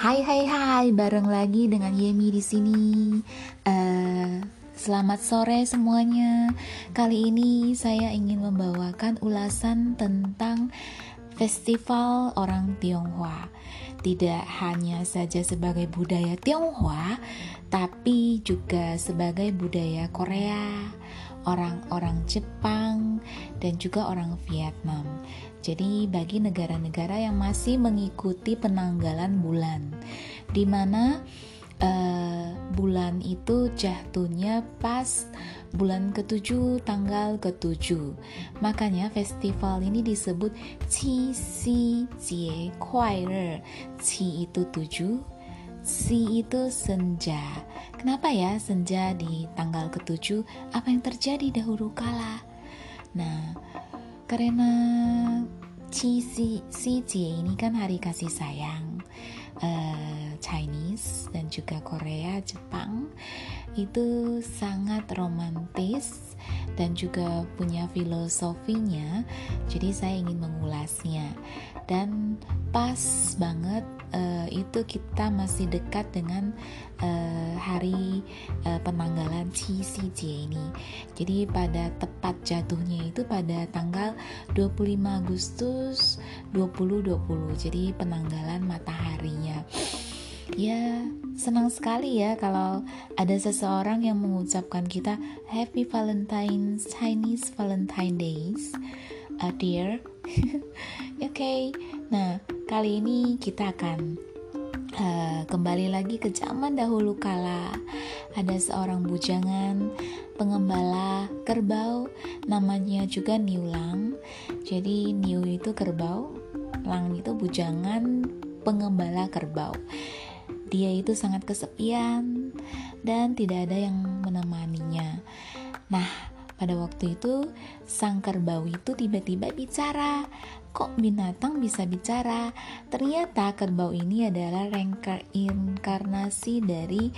Hai hai hai, bareng lagi dengan Yemi di sini. Uh, selamat sore semuanya. Kali ini saya ingin membawakan ulasan tentang festival orang Tionghoa. Tidak hanya saja sebagai budaya Tionghoa, tapi juga sebagai budaya Korea, orang-orang Jepang, dan juga orang Vietnam. Jadi bagi negara-negara yang masih mengikuti penanggalan bulan, di mana uh, bulan itu jatuhnya pas bulan ketujuh tanggal ketujuh. Makanya festival ini disebut Qi Xi Jie Kuai. Qi itu tujuh, Si itu senja. Kenapa ya senja di tanggal ketujuh? Apa yang terjadi dahulu kala? Nah, karena si si si Jie ini kan hari kasih sayang uh, Chinese dan juga Korea Jepang itu sangat romantis dan juga punya filosofinya jadi saya ingin mengulasnya dan pas banget uh, itu kita masih dekat dengan uh, hari uh, penanggalan Cisije ini. Jadi pada tepat jatuhnya itu pada tanggal 25 Agustus 2020. Jadi penanggalan mataharinya. Ya, senang sekali ya kalau ada seseorang yang mengucapkan kita Happy Valentine's Chinese Valentine Days. Uh, dear, Oke, okay. nah kali ini kita akan uh, kembali lagi ke zaman dahulu kala. Ada seorang bujangan pengembala kerbau, namanya juga Niulang. Jadi Niu itu kerbau, Lang itu bujangan pengembala kerbau. Dia itu sangat kesepian dan tidak ada yang menemaninya. Nah, pada waktu itu, sang kerbau itu tiba-tiba bicara. Kok binatang bisa bicara? Ternyata kerbau ini adalah reinkarnasi dari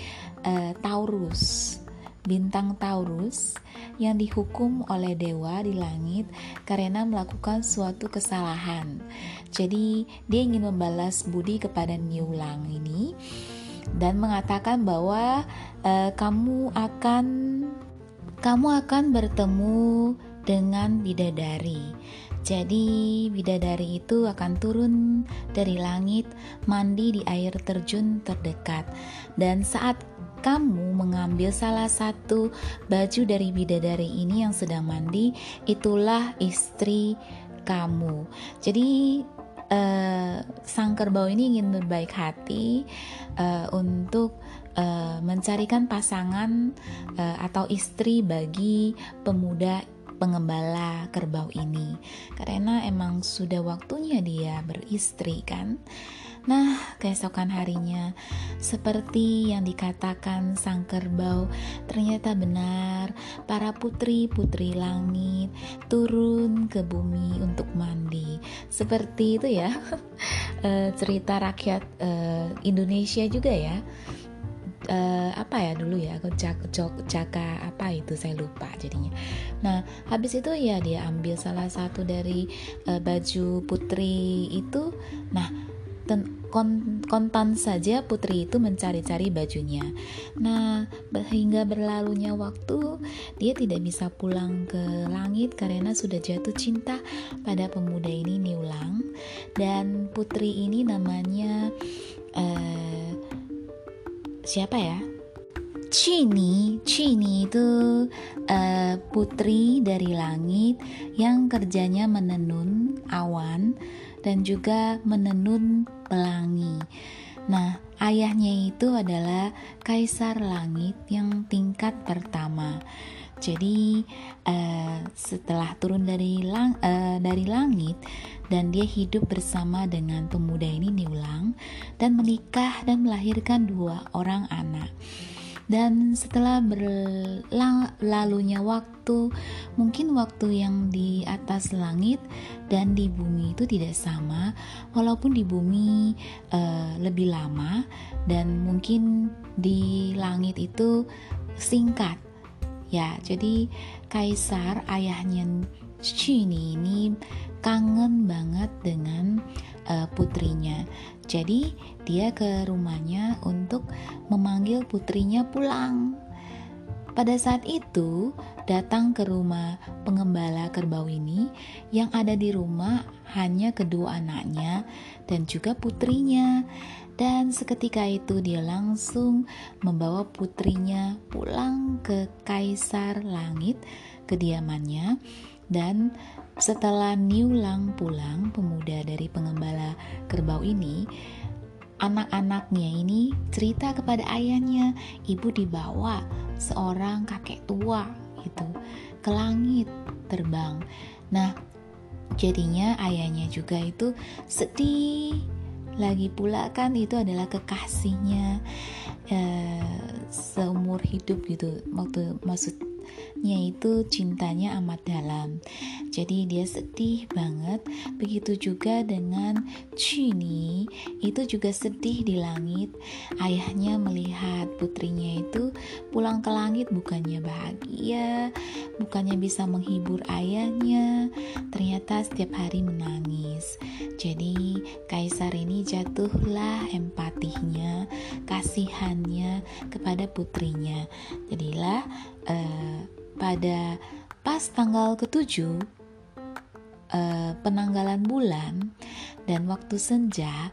uh, Taurus bintang Taurus yang dihukum oleh dewa di langit karena melakukan suatu kesalahan. Jadi, dia ingin membalas budi kepada Niulang ini dan mengatakan bahwa e, kamu akan kamu akan bertemu dengan bidadari. Jadi, bidadari itu akan turun dari langit, mandi di air terjun terdekat, dan saat kamu mengambil salah satu baju dari bidadari ini yang sedang mandi, itulah istri kamu. Jadi, uh, sang kerbau ini ingin berbaik hati uh, untuk uh, mencarikan pasangan uh, atau istri bagi pemuda pengembala kerbau ini karena emang sudah waktunya dia beristri kan Nah, keesokan harinya, seperti yang dikatakan sang kerbau, ternyata benar para putri-putri langit turun ke bumi untuk mandi. Seperti itu ya, eh, cerita rakyat Indonesia juga ya. Uh, apa ya dulu ya jaka, jaka apa itu saya lupa jadinya. Nah habis itu ya dia ambil salah satu dari uh, baju putri itu. Nah ten, kon, kontan saja putri itu mencari-cari bajunya. Nah hingga berlalunya waktu dia tidak bisa pulang ke langit karena sudah jatuh cinta pada pemuda ini Niulang dan putri ini namanya uh, siapa ya? Cini, Cini itu uh, putri dari langit yang kerjanya menenun awan dan juga menenun pelangi. Nah, ayahnya itu adalah kaisar langit yang tingkat pertama. Jadi uh, setelah turun dari lang uh, dari langit dan dia hidup bersama dengan pemuda ini diulang dan menikah dan melahirkan dua orang anak. Dan setelah berlalunya waktu, mungkin waktu yang di atas langit dan di bumi itu tidak sama, walaupun di bumi uh, lebih lama dan mungkin di langit itu singkat. Ya, jadi kaisar ayahnya Cini ini kangen banget dengan uh, putrinya. Jadi dia ke rumahnya untuk memanggil putrinya pulang. Pada saat itu, datang ke rumah pengembala kerbau ini yang ada di rumah hanya kedua anaknya dan juga putrinya. Dan seketika itu dia langsung membawa putrinya pulang ke Kaisar Langit kediamannya dan setelah Niulang pulang, pemuda dari pengembala kerbau ini anak-anaknya ini cerita kepada ayahnya, ibu dibawa seorang kakek tua itu ke langit terbang. Nah, jadinya ayahnya juga itu sedih. Lagi pula kan itu adalah kekasihnya eh, seumur hidup gitu. Waktu maksud yaitu cintanya amat dalam. Jadi dia sedih banget. Begitu juga dengan Chini, itu juga sedih di langit. Ayahnya melihat putrinya itu pulang ke langit bukannya bahagia, bukannya bisa menghibur ayahnya. Ternyata setiap hari menangis. Jadi kaisar ini jatuhlah empatinya, kasihannya kepada putrinya. Jadilah uh, pada pas tanggal ketujuh uh, penanggalan bulan dan waktu senja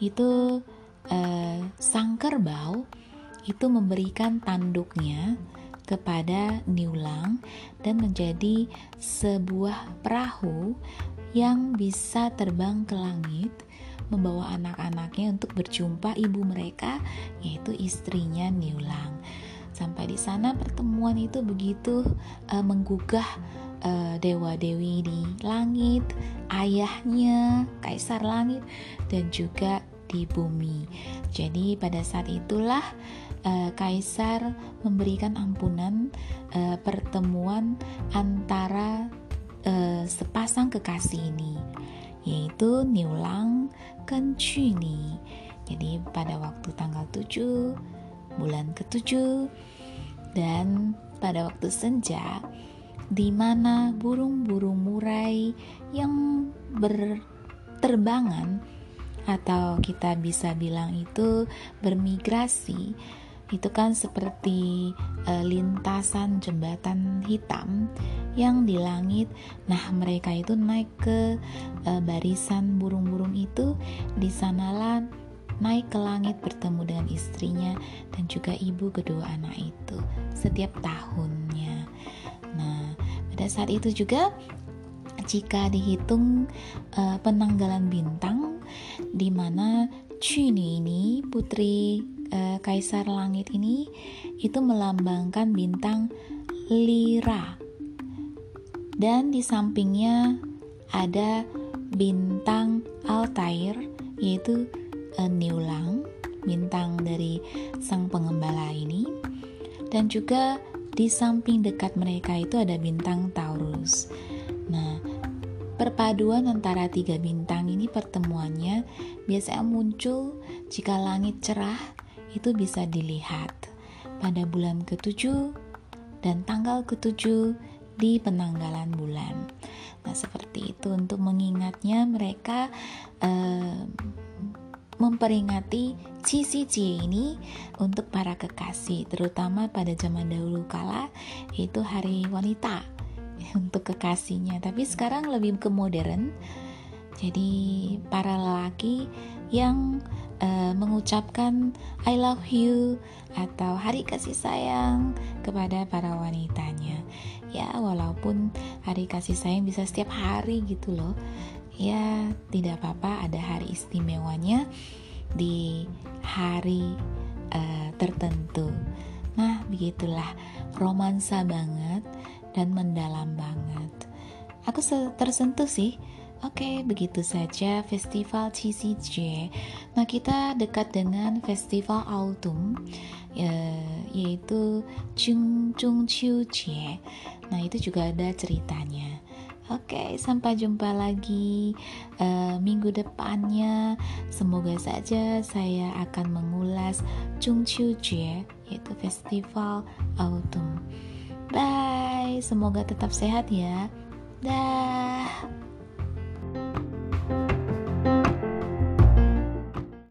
itu uh, sang kerbau itu memberikan tanduknya kepada Niulang dan menjadi sebuah perahu yang bisa terbang ke langit membawa anak-anaknya untuk berjumpa ibu mereka yaitu istrinya Niulang. Sampai di sana pertemuan itu begitu uh, menggugah uh, dewa-dewi di langit, ayahnya, kaisar langit dan juga di bumi. Jadi pada saat itulah uh, kaisar memberikan ampunan uh, pertemuan antara uh, sepasang kekasih ini yaitu Niulang dan Cuni. Jadi pada waktu tanggal 7 bulan ketujuh dan pada waktu senja di mana burung-burung murai yang berterbangan atau kita bisa bilang itu bermigrasi itu kan seperti uh, lintasan jembatan hitam yang di langit. Nah, mereka itu naik ke uh, barisan burung-burung itu. Di sanalah naik ke langit bertemu dengan istrinya dan juga ibu kedua anak itu setiap tahunnya. Nah, pada saat itu juga jika dihitung uh, penanggalan bintang di mana Chuni ini putri uh, kaisar langit ini itu melambangkan bintang Lira dan di sampingnya ada bintang Altair yaitu Niulang, bintang dari sang pengembala ini. Dan juga di samping dekat mereka itu ada bintang Taurus. Nah, perpaduan antara tiga bintang ini pertemuannya biasanya muncul jika langit cerah itu bisa dilihat pada bulan ketujuh dan tanggal ketujuh di penanggalan bulan. Nah, seperti itu untuk mengingatnya mereka uh, memperingati Cie ini untuk para kekasih, terutama pada zaman dahulu kala itu hari wanita untuk kekasihnya. Tapi sekarang lebih ke modern. Jadi para lelaki yang uh, mengucapkan I love you atau hari kasih sayang kepada para wanitanya. Ya, walaupun hari kasih sayang bisa setiap hari gitu loh ya tidak apa-apa ada hari istimewanya di hari uh, tertentu. Nah, begitulah romansa banget dan mendalam banget. Aku tersentuh sih. Oke, begitu saja festival CCJ. Nah, kita dekat dengan festival autumn ya, yaitu Chung Chung Chiu Jie. Nah, itu juga ada ceritanya. Oke, sampai jumpa lagi uh, minggu depannya. Semoga saja saya akan mengulas Chung Chiu Jie, yaitu Festival Autumn. Bye, semoga tetap sehat ya. Dah.